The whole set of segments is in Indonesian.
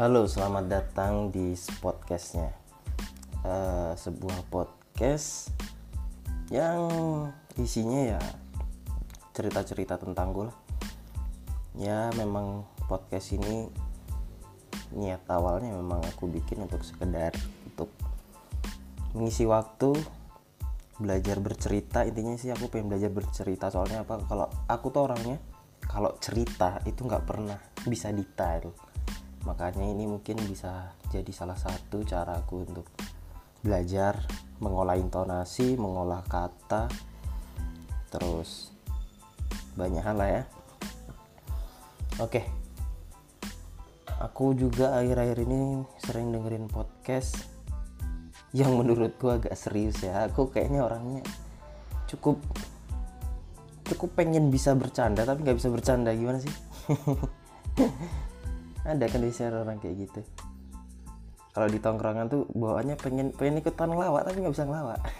Halo, selamat datang di podcastnya. Uh, sebuah podcast yang isinya ya cerita-cerita tentang gue. Ya memang podcast ini niat awalnya memang aku bikin untuk sekedar untuk mengisi waktu belajar bercerita intinya sih aku pengen belajar bercerita soalnya apa kalau aku tuh orangnya kalau cerita itu nggak pernah bisa detail makanya ini mungkin bisa jadi salah satu cara aku untuk belajar mengolah intonasi mengolah kata terus banyak hal lah ya. Oke. Aku juga akhir-akhir ini sering dengerin podcast yang menurut gua agak serius ya. Aku kayaknya orangnya cukup cukup pengen bisa bercanda tapi nggak bisa bercanda. Gimana sih ada kan biasanya orang kayak gitu. Kalau di tongkrongan tuh bawaannya pengen pengen ikutan ngelawak tapi nggak bisa ngelawak.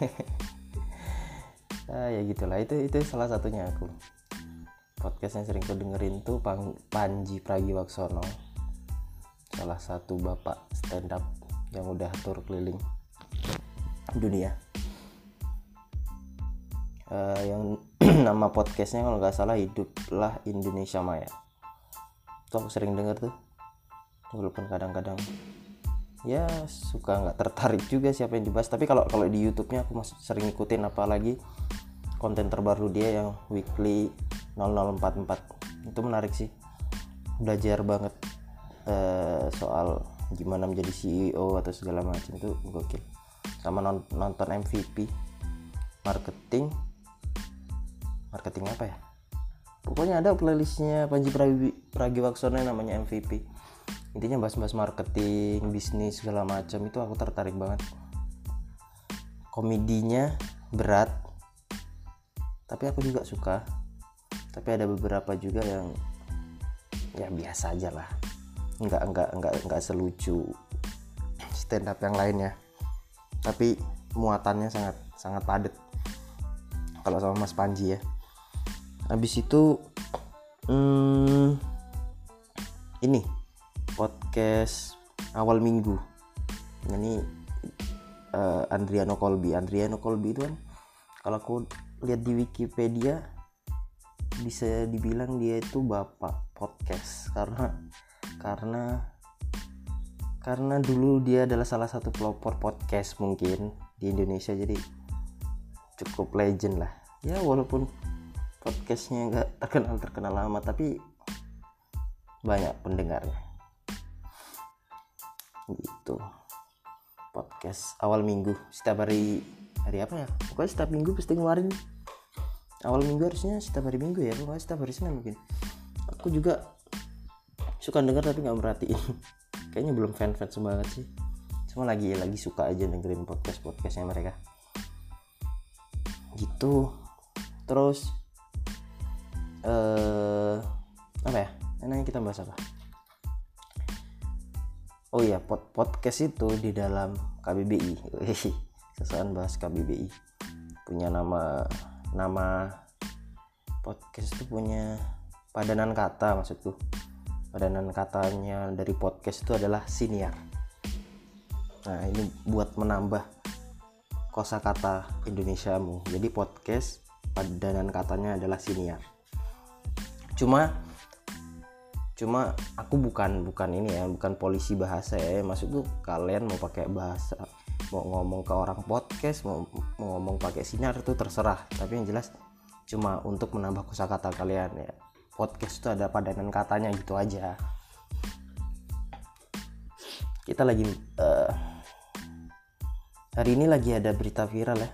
Ah, ya gitulah. Itu itu salah satunya aku. Podcast yang sering ku dengerin tuh Pang, Panji Pragiwaksono. Salah satu bapak stand up yang udah tur keliling dunia. Uh, yang nama podcastnya kalau nggak salah hiduplah Indonesia Maya. Itu aku sering denger tuh walaupun kadang-kadang ya suka nggak tertarik juga siapa yang dibahas. Tapi kalau kalau di YouTube-nya aku masih sering ikutin apalagi konten terbaru dia yang weekly 0044 itu menarik sih. Belajar banget uh, soal gimana menjadi CEO atau segala macam itu gokil. Sama nonton MVP marketing. Marketing apa ya? Pokoknya ada playlistnya Panji Pragiwaksono namanya MVP intinya bahas-bahas marketing bisnis segala macam itu aku tertarik banget. Komedinya berat tapi aku juga suka. Tapi ada beberapa juga yang ya biasa aja lah. Nggak nggak nggak nggak selucu stand up yang lainnya tapi muatannya sangat sangat padat. Kalau sama Mas Panji ya. Habis itu hmm, ini podcast awal minggu. Ini uh, Andriano Colby Andriano Colby itu kan kalau aku lihat di Wikipedia bisa dibilang dia itu bapak podcast. Karena karena karena dulu dia adalah salah satu pelopor podcast mungkin di Indonesia. Jadi cukup legend lah. Ya walaupun podcastnya nggak terkenal terkenal lama tapi banyak pendengarnya gitu. Podcast awal minggu. Setiap hari hari apa ya? Pokoknya setiap minggu pasti ngeluarin. Awal minggu harusnya setiap hari minggu ya. Pokoknya setiap hari senin mungkin. Aku juga suka denger tapi nggak merhatiin. Kayaknya belum fan fans banget sih. Cuma lagi lagi suka aja dengerin podcast podcastnya mereka. Gitu. Terus eh uh, apa ya? Enaknya kita bahas apa oh iya pod podcast itu di dalam KBBI sesuatu bahas KBBI punya nama nama podcast itu punya padanan kata maksudku. Padanan katanya dari podcast itu adalah siniar. Nah ini buat menambah kosakata Indonesiamu. Jadi podcast padanan katanya adalah siniar. Cuma cuma aku bukan bukan ini ya bukan polisi bahasa ya. Maksudku kalian mau pakai bahasa mau ngomong ke orang podcast mau, mau ngomong pakai sinar itu terserah. Tapi yang jelas cuma untuk menambah kosakata kalian ya. Podcast itu ada padanan katanya gitu aja. Kita lagi uh, hari ini lagi ada berita viral ya.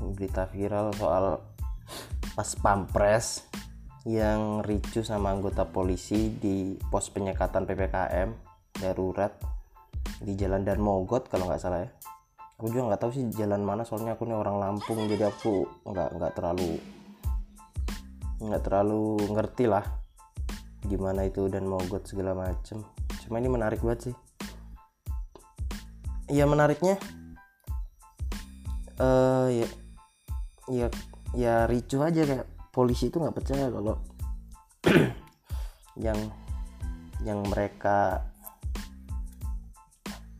Berita viral soal pas pampres yang ricu sama anggota polisi di pos penyekatan PPKM darurat di Jalan Dan Mogot kalau nggak salah ya. Aku juga nggak tahu sih jalan mana soalnya aku ini orang Lampung jadi aku nggak nggak terlalu nggak terlalu ngerti lah gimana itu dan mogot segala macem. Cuma ini menarik banget sih. Ya menariknya uh, ya ya ya ricu aja kayak polisi itu nggak percaya kalau yang yang mereka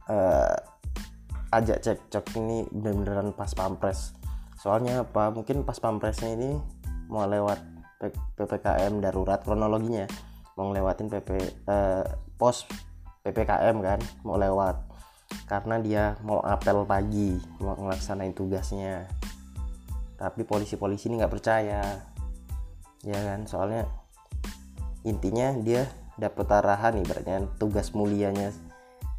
uh, ajak cekcok ini beneran pas pampres. Soalnya apa? Mungkin pas pampresnya ini mau lewat ppkm darurat kronologinya mau ngelewatin pp uh, pos ppkm kan mau lewat. Karena dia mau apel pagi mau ngelaksanain tugasnya. Tapi polisi-polisi ini nggak percaya ya kan? Soalnya intinya dia dapat arahan ibaratnya tugas mulianya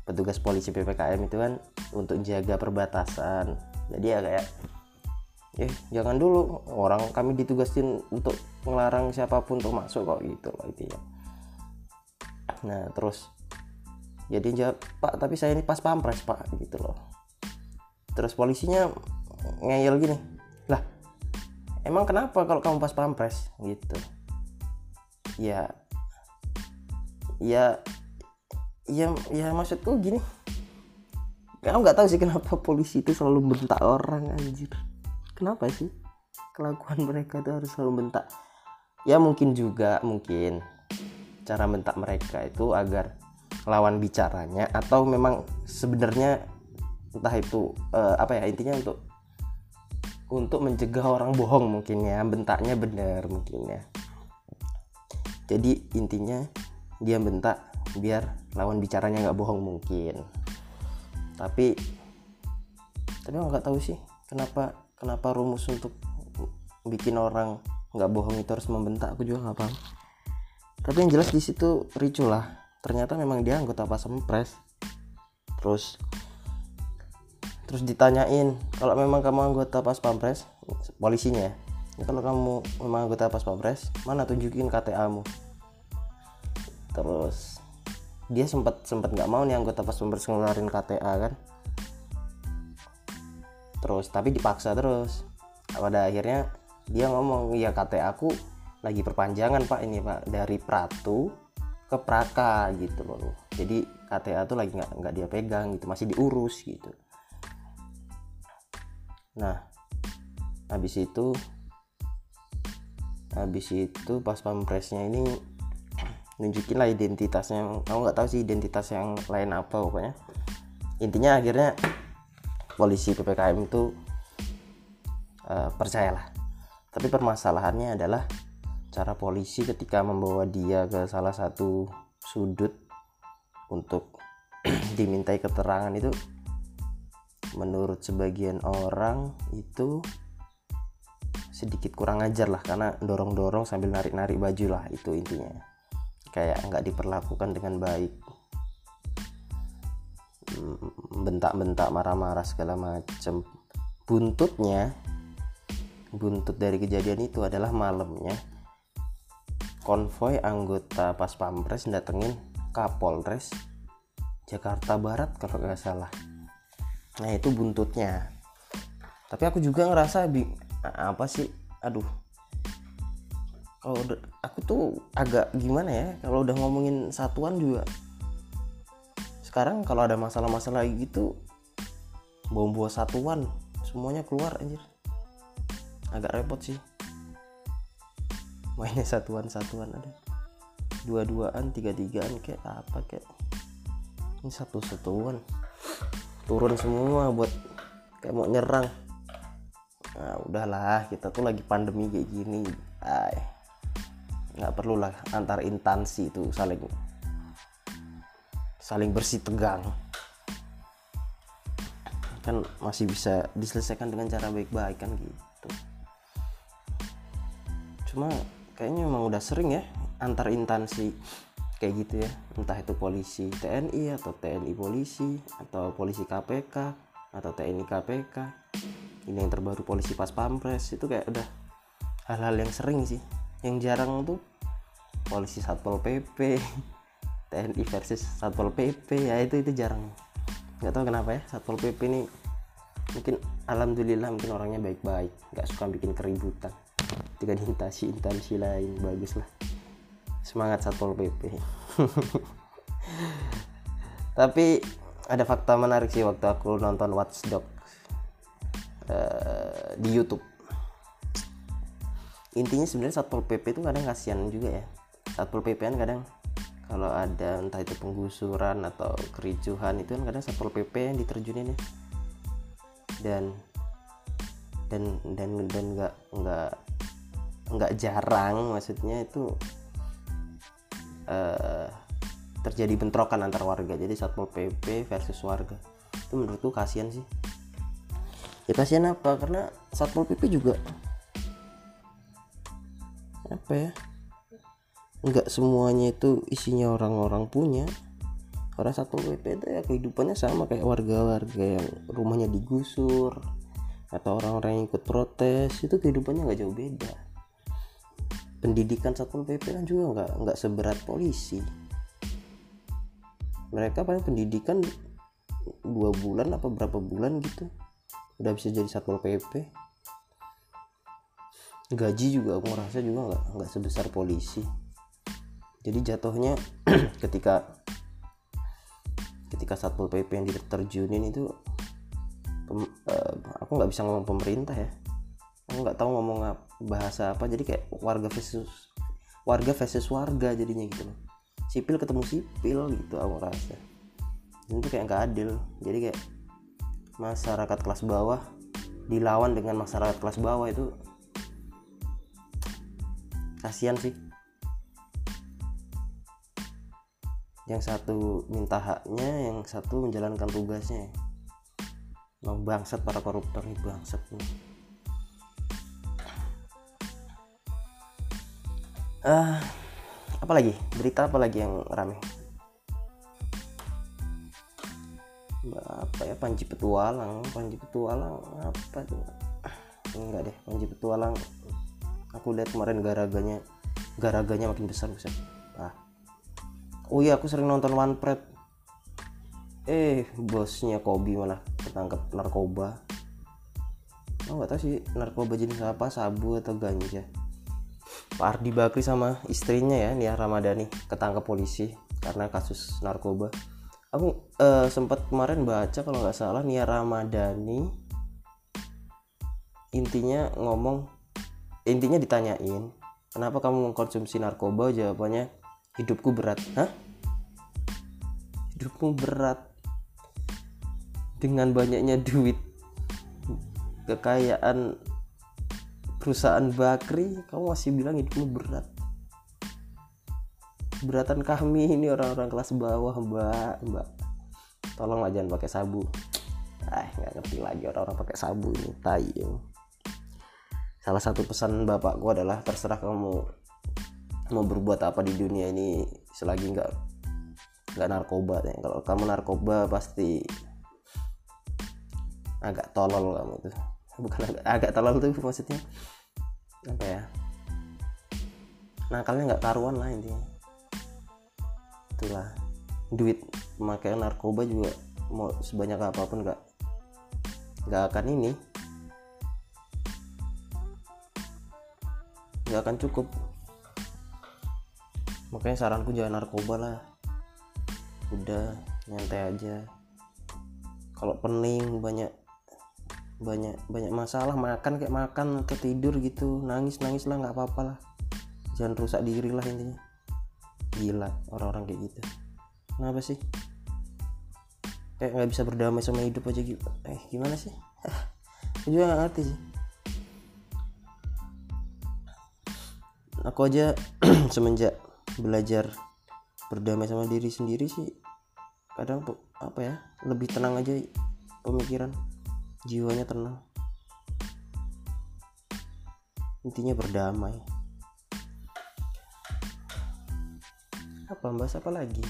petugas polisi ppkm itu kan untuk jaga perbatasan. Jadi ya kayak eh jangan dulu orang kami ditugasin untuk melarang siapa pun untuk masuk kok gitu loh itu ya nah terus jadi jawab pak tapi saya ini pas pampres pak gitu loh. Terus polisinya ngeyel gini emang kenapa kalau kamu pas pampres? Gitu. Ya. Ya. Ya ya maksudku gini. Kamu nggak tahu sih kenapa polisi itu selalu bentak orang anjir. Kenapa sih? Kelakuan mereka itu harus selalu bentak. Ya mungkin juga mungkin cara bentak mereka itu agar lawan bicaranya atau memang sebenarnya entah itu uh, apa ya intinya untuk untuk mencegah orang bohong mungkin ya bentaknya benar mungkin ya. Jadi intinya dia bentak biar lawan bicaranya nggak bohong mungkin. Tapi tapi nggak tahu sih kenapa kenapa rumus untuk bikin orang nggak bohong itu harus membentak aku juga nggak paham. Tapi yang jelas di situ ricu lah. Ternyata memang dia anggota pas pres terus terus ditanyain kalau memang kamu anggota pas pampres polisinya ya kalau kamu memang anggota pas pampres mana tunjukin KTA-mu terus dia sempat sempat nggak mau nih anggota pas pampres ngeluarin KTA kan. Terus tapi dipaksa terus. Pada akhirnya dia ngomong ya KTA aku lagi perpanjangan pak ini pak dari Pratu ke Praka gitu loh. Jadi KTA tuh lagi nggak nggak dia pegang gitu masih diurus gitu nah habis itu habis itu pas pampresnya ini nunjukin lah identitasnya. Kamu nggak tahu sih identitas yang lain apa pokoknya. Intinya akhirnya polisi ppkm itu uh, percayalah. Tapi permasalahannya adalah cara polisi ketika membawa dia ke salah satu sudut untuk dimintai keterangan itu menurut sebagian orang itu sedikit kurang ajar lah karena dorong-dorong sambil narik-narik baju lah itu intinya. Kayak nggak diperlakukan dengan baik. Mm, bentak-bentak marah-marah segala macam buntutnya buntut dari kejadian itu adalah malamnya konvoy anggota pas pampres datengin Kapolres Jakarta Barat kalau nggak salah nah itu buntutnya. Tapi aku juga ngerasa bi apa sih aduh. Kalau aku tuh agak gimana ya kalau udah ngomongin satuan juga. Sekarang kalau ada masalah-masalah gitu bawa-bawa satuan semuanya keluar anjir. Agak repot sih. Mainnya satuan-satuan ada. Dua-duaan tiga-tigaan kayak apa kayak. Ini satu-satuan turun semua buat kayak mau nyerang. Nah udahlah kita tuh lagi pandemi kayak gini. Ay nggak perlu lah antar intansi itu saling saling bersih tegang. Kan masih bisa diselesaikan dengan cara baik-baik kan gitu. Cuma kayaknya memang udah sering ya antar intansi kayak gitu ya. Entah itu polisi TNI atau TNI polisi atau polisi KPK atau TNI KPK ini yang terbaru polisi pas pampres. Itu kayak udah hal-hal yang sering sih. Yang jarang tuh polisi satpol pp TNI versus satpol pp ya itu itu jarang. Nggak tahu kenapa ya satpol pp ini mungkin alhamdulillah mungkin orangnya baik-baik. Nggak suka bikin keributan. Ketika di intansi lain bagus lah semangat satpol pp tapi ada fakta menarik sih waktu aku nonton Watchdog uh, di YouTube. Intinya sebenarnya satpol pp itu kadang kasihan juga ya. Satpol pp kan kadang kalau ada entah itu penggusuran atau kericuhan itu kan kadang satpol pp yang diterjunin ya. Dan dan dan dan nggak nggak nggak jarang maksudnya itu uh, terjadi bentrokan antar warga. Jadi satpol pp versus warga. Itu menurutku kasihan sih. Ya kasihan apa? Karena satpol pp juga apa ya? Nggak semuanya itu isinya orang-orang punya. Orang satu PP itu ya kehidupannya sama kayak warga-warga yang rumahnya digusur atau orang-orang yang ikut protes. Itu kehidupannya nggak jauh beda pendidikan satpol pp kan juga nggak nggak seberat polisi. Mereka paling pendidikan dua bulan apa berapa bulan gitu. Udah bisa jadi satpol pp gaji juga aku ngerasa juga nggak nggak sebesar polisi. Jadi jatuhnya ketika ketika satpol pp yang diterjunin itu pem, uh, aku nggak bisa ngomong pemerintah ya nggak tahu ngomong bahasa apa jadi kayak warga versus warga versus warga jadinya gitu loh. Sipil ketemu sipil gitu aku rasa Dan itu kayak nggak adil. Jadi kayak masyarakat kelas bawah dilawan dengan masyarakat kelas bawah itu kasihan sih. Yang satu minta haknya yang satu menjalankan tugasnya. Emang bangsat para koruptor nih bangsat nih uh, apa lagi? Berita apa lagi yang rame? Apa ya? Panji Petualang Panji Petualang apa tuh enggak deh Panji Petualang. Aku lihat kemarin garaganya garaganya makin besar besar ah. Oh iya aku sering nonton One Pret eh bosnya Kobi malah ketangkep narkoba. Oh nggak tahu sih narkoba jenis apa sabu atau ganja Pak Ardi Bakri sama istrinya ya Nia Ramadhani ketangkep polisi karena kasus narkoba. Aku uh, sempat kemarin baca kalau nggak salah Nia Ramadhani intinya ngomong intinya ditanyain kenapa kamu mengkonsumsi narkoba? Jawabannya hidupku berat. Hah? Hidupmu berat dengan banyaknya duit kekayaan perusahaan bakri kamu masih bilang hidupmu berat. Beratan kami ini orang-orang kelas bawah mbak mbak. Tolong lah jangan pakai sabu. Ah nggak ngerti lagi orang-orang pakai sabu ini tai salah satu pesan bapakku adalah terserah kamu mau berbuat apa di dunia ini selagi nggak nggak narkoba ya kalau kamu narkoba pasti agak tolol kamu tuh. Bukan agak, agak tolol tuh maksudnya apa ya nakalnya nggak karuan lah intinya. Itulah duit memakai narkoba juga mau sebanyak apa pun nggak nggak akan ini nggak akan cukup. Makanya saranku jangan narkoba lah. Udah nyantai aja. Kalau pening banyak banyak banyak masalah makan kayak makan atau tidur gitu. Nangis nangis lah nggak apa-apa lah. Jangan rusak diri lah intinya. Gila orang-orang kayak gitu. Kenapa sih? Kayak nggak bisa berdamai sama hidup aja gitu. Eh gimana sih? Aku juga gak ngerti sih. Aku aja semenjak belajar berdamai sama diri sendiri sih kadang apa ya lebih tenang aja pemikiran jiwanya tenang. Intinya berdamai. Apa bahas apa lagi?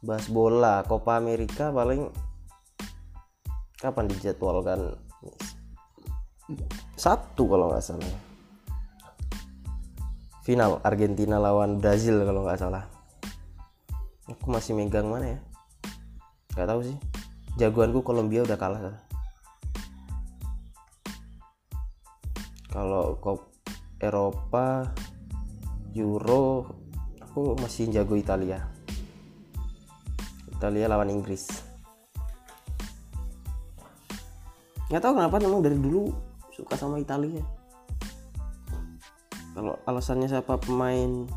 Bahas bola Copa Amerika paling kapan dijadwalkan? Sabtu kalau nggak salah. Final Argentina lawan Brazil kalau nggak salah. Aku masih megang mana ya? Nggak tahu sih. Jagoanku Kolombia udah kalah kalau Eropa Euro aku masih jago Italia. Italia lawan Inggris. Nggak tahu kenapa memang dari dulu suka sama Italia. Kalau alasannya siapa pemain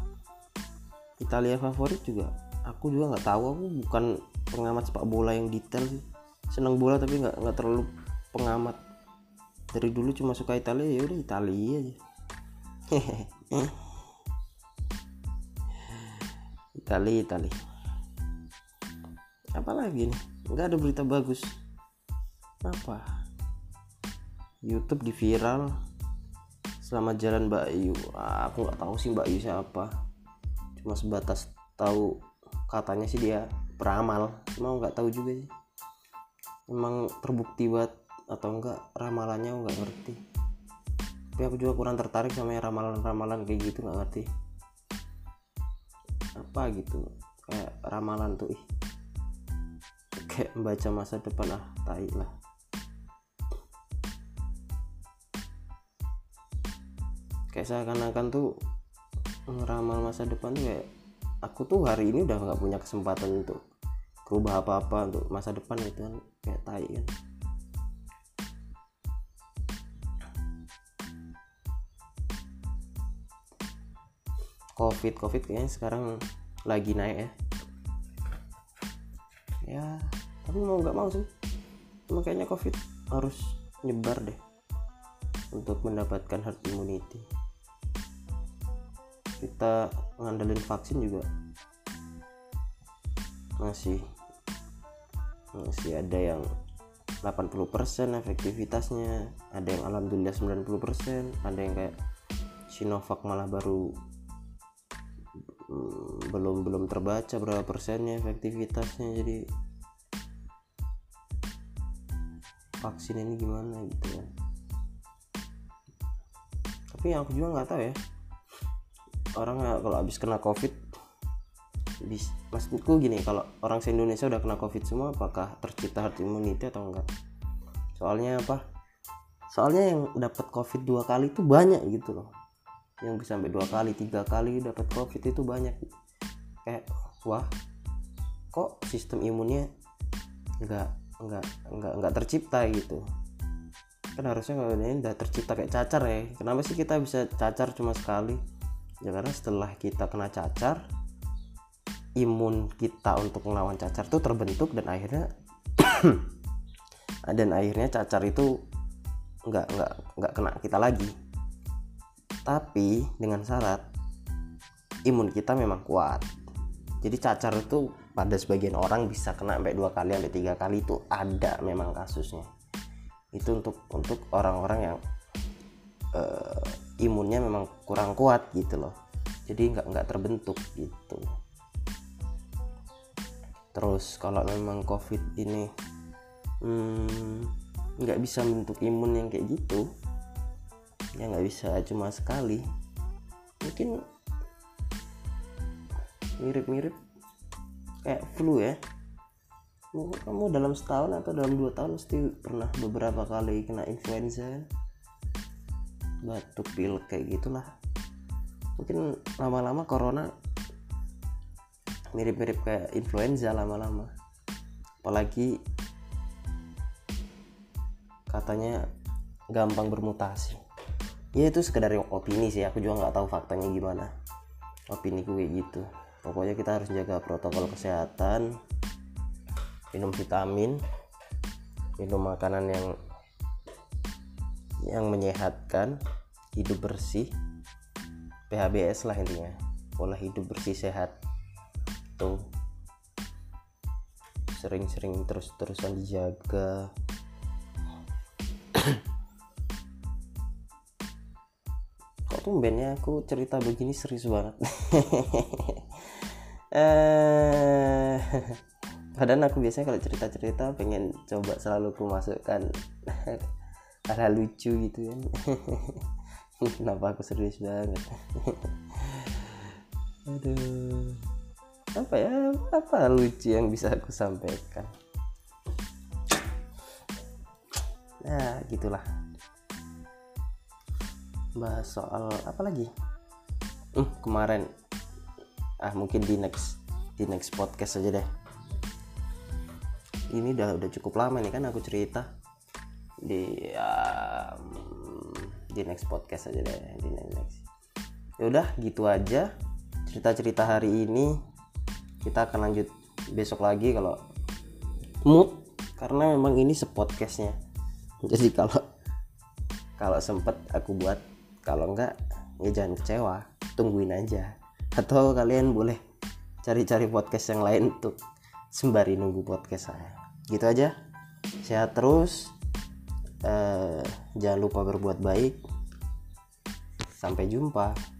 Italia favorit juga aku juga nggak tahu. Aku bukan pengamat sepak bola yang detail sih. Senang bola tapi nggak nggak terlalu pengamat dari dulu cuma suka Italia ya udah Italia aja. Italia Italia. Apalagi nih? Nggak ada berita bagus. Apa? YouTube di viral selama jalan Mbak Yu ah, aku nggak tahu sih Mbak Yu siapa. Cuma sebatas tahu katanya sih dia peramal. Cuma nggak tahu juga sih. Emang terbukti buat atau enggak ramalannya nggak ngerti. Tapi aku juga kurang tertarik sama ramalan-ramalan kayak gitu nggak ngerti. Apa gitu kayak ramalan tuh ih. Kayak membaca masa depan ah tai lah. Kayak seakan-akan tuh ngeramal masa depan tuh kayak aku tuh hari ini udah nggak punya kesempatan untuk berubah apa-apa untuk masa depan itu kan kayak tai kan covid covid kayaknya sekarang lagi naik ya. Ya tapi mau nggak mau sih. Makanya covid harus nyebar deh untuk mendapatkan herd immunity. Kita ngandelin vaksin juga masih masih ada yang 80% efektivitasnya ada yang alhamdulillah 90% ada yang kayak Sinovac malah baru hmm, belum belum terbaca berapa persennya efektivitasnya jadi vaksin ini gimana gitu kan tapi yang aku juga nggak tahu ya. Orang kalau habis kena covid bis maksudku gini kalau orang se Indonesia udah kena covid semua apakah tercipta herd immunity atau enggak soalnya apa? Soalnya yang dapat covid dua kali itu banyak gitu loh yang bisa sampai dua kali tiga kali dapat covid itu banyak. Kayak wah kok sistem imunnya enggak enggak enggak enggak tercipta gitu? Kan harusnya kalau ini udah tercipta kayak cacar ya. Kenapa sih kita bisa cacar cuma sekali? Ya karena setelah kita kena cacar imun kita untuk melawan cacar itu terbentuk dan akhirnya dan akhirnya cacar itu nggak nggak nggak kena kita lagi tapi dengan syarat imun kita memang kuat. Jadi cacar itu pada sebagian orang bisa kena sampai dua kali sampai tiga kali itu ada memang kasusnya. Itu untuk untuk orang-orang yang uh, imunnya memang kurang kuat gitu loh. Jadi nggak nggak terbentuk gitu. Terus kalau memang covid ini hmm, nggak hmm, bisa bentuk imun yang kayak gitu ya nggak bisa cuma sekali. Mungkin mirip-mirip kayak flu ya. Kamu dalam setahun atau dalam dua tahun mesti pernah beberapa kali kena influenza batuk pilek kayak gitulah. Mungkin lama-lama corona mirip-mirip kayak influenza lama-lama. Apalagi katanya gampang bermutasi ya itu sekedar opini sih. Aku juga nggak tahu faktanya gimana. Opini gue gitu. Pokoknya kita harus jaga protokol kesehatan. Minum vitamin. Minum makanan yang yang menyehatkan. Hidup bersih. PHBS lah intinya. Pola hidup bersih sehat. Tuh. Sering-sering terus-terusan dijaga tumbennya aku cerita begini serius banget. Eh padahal aku biasanya kalau cerita-cerita pengen coba selalu ku masukkan hal lucu gitu kan. Kenapa aku serius banget? Aduh apa ya apa lucu yang bisa aku sampaikan? Nah gitulah bahas soal apa lagi? Hmm, kemarin. Ah mungkin di next di next podcast aja deh. Ini udah udah cukup lama nih kan aku cerita. Di um, di next podcast aja deh di next ya udah gitu aja. Cerita-cerita hari ini. Kita akan lanjut besok lagi kalau mood karena memang ini sepodcastnya. Jadi kalau kalau sempet aku buat kalau enggak ya jangan kecewa. Tungguin aja. Atau kalian boleh cari-cari podcast yang lain untuk sembari nunggu podcast saya. Gitu aja. Sehat terus. Eh, jangan lupa berbuat baik. Sampai jumpa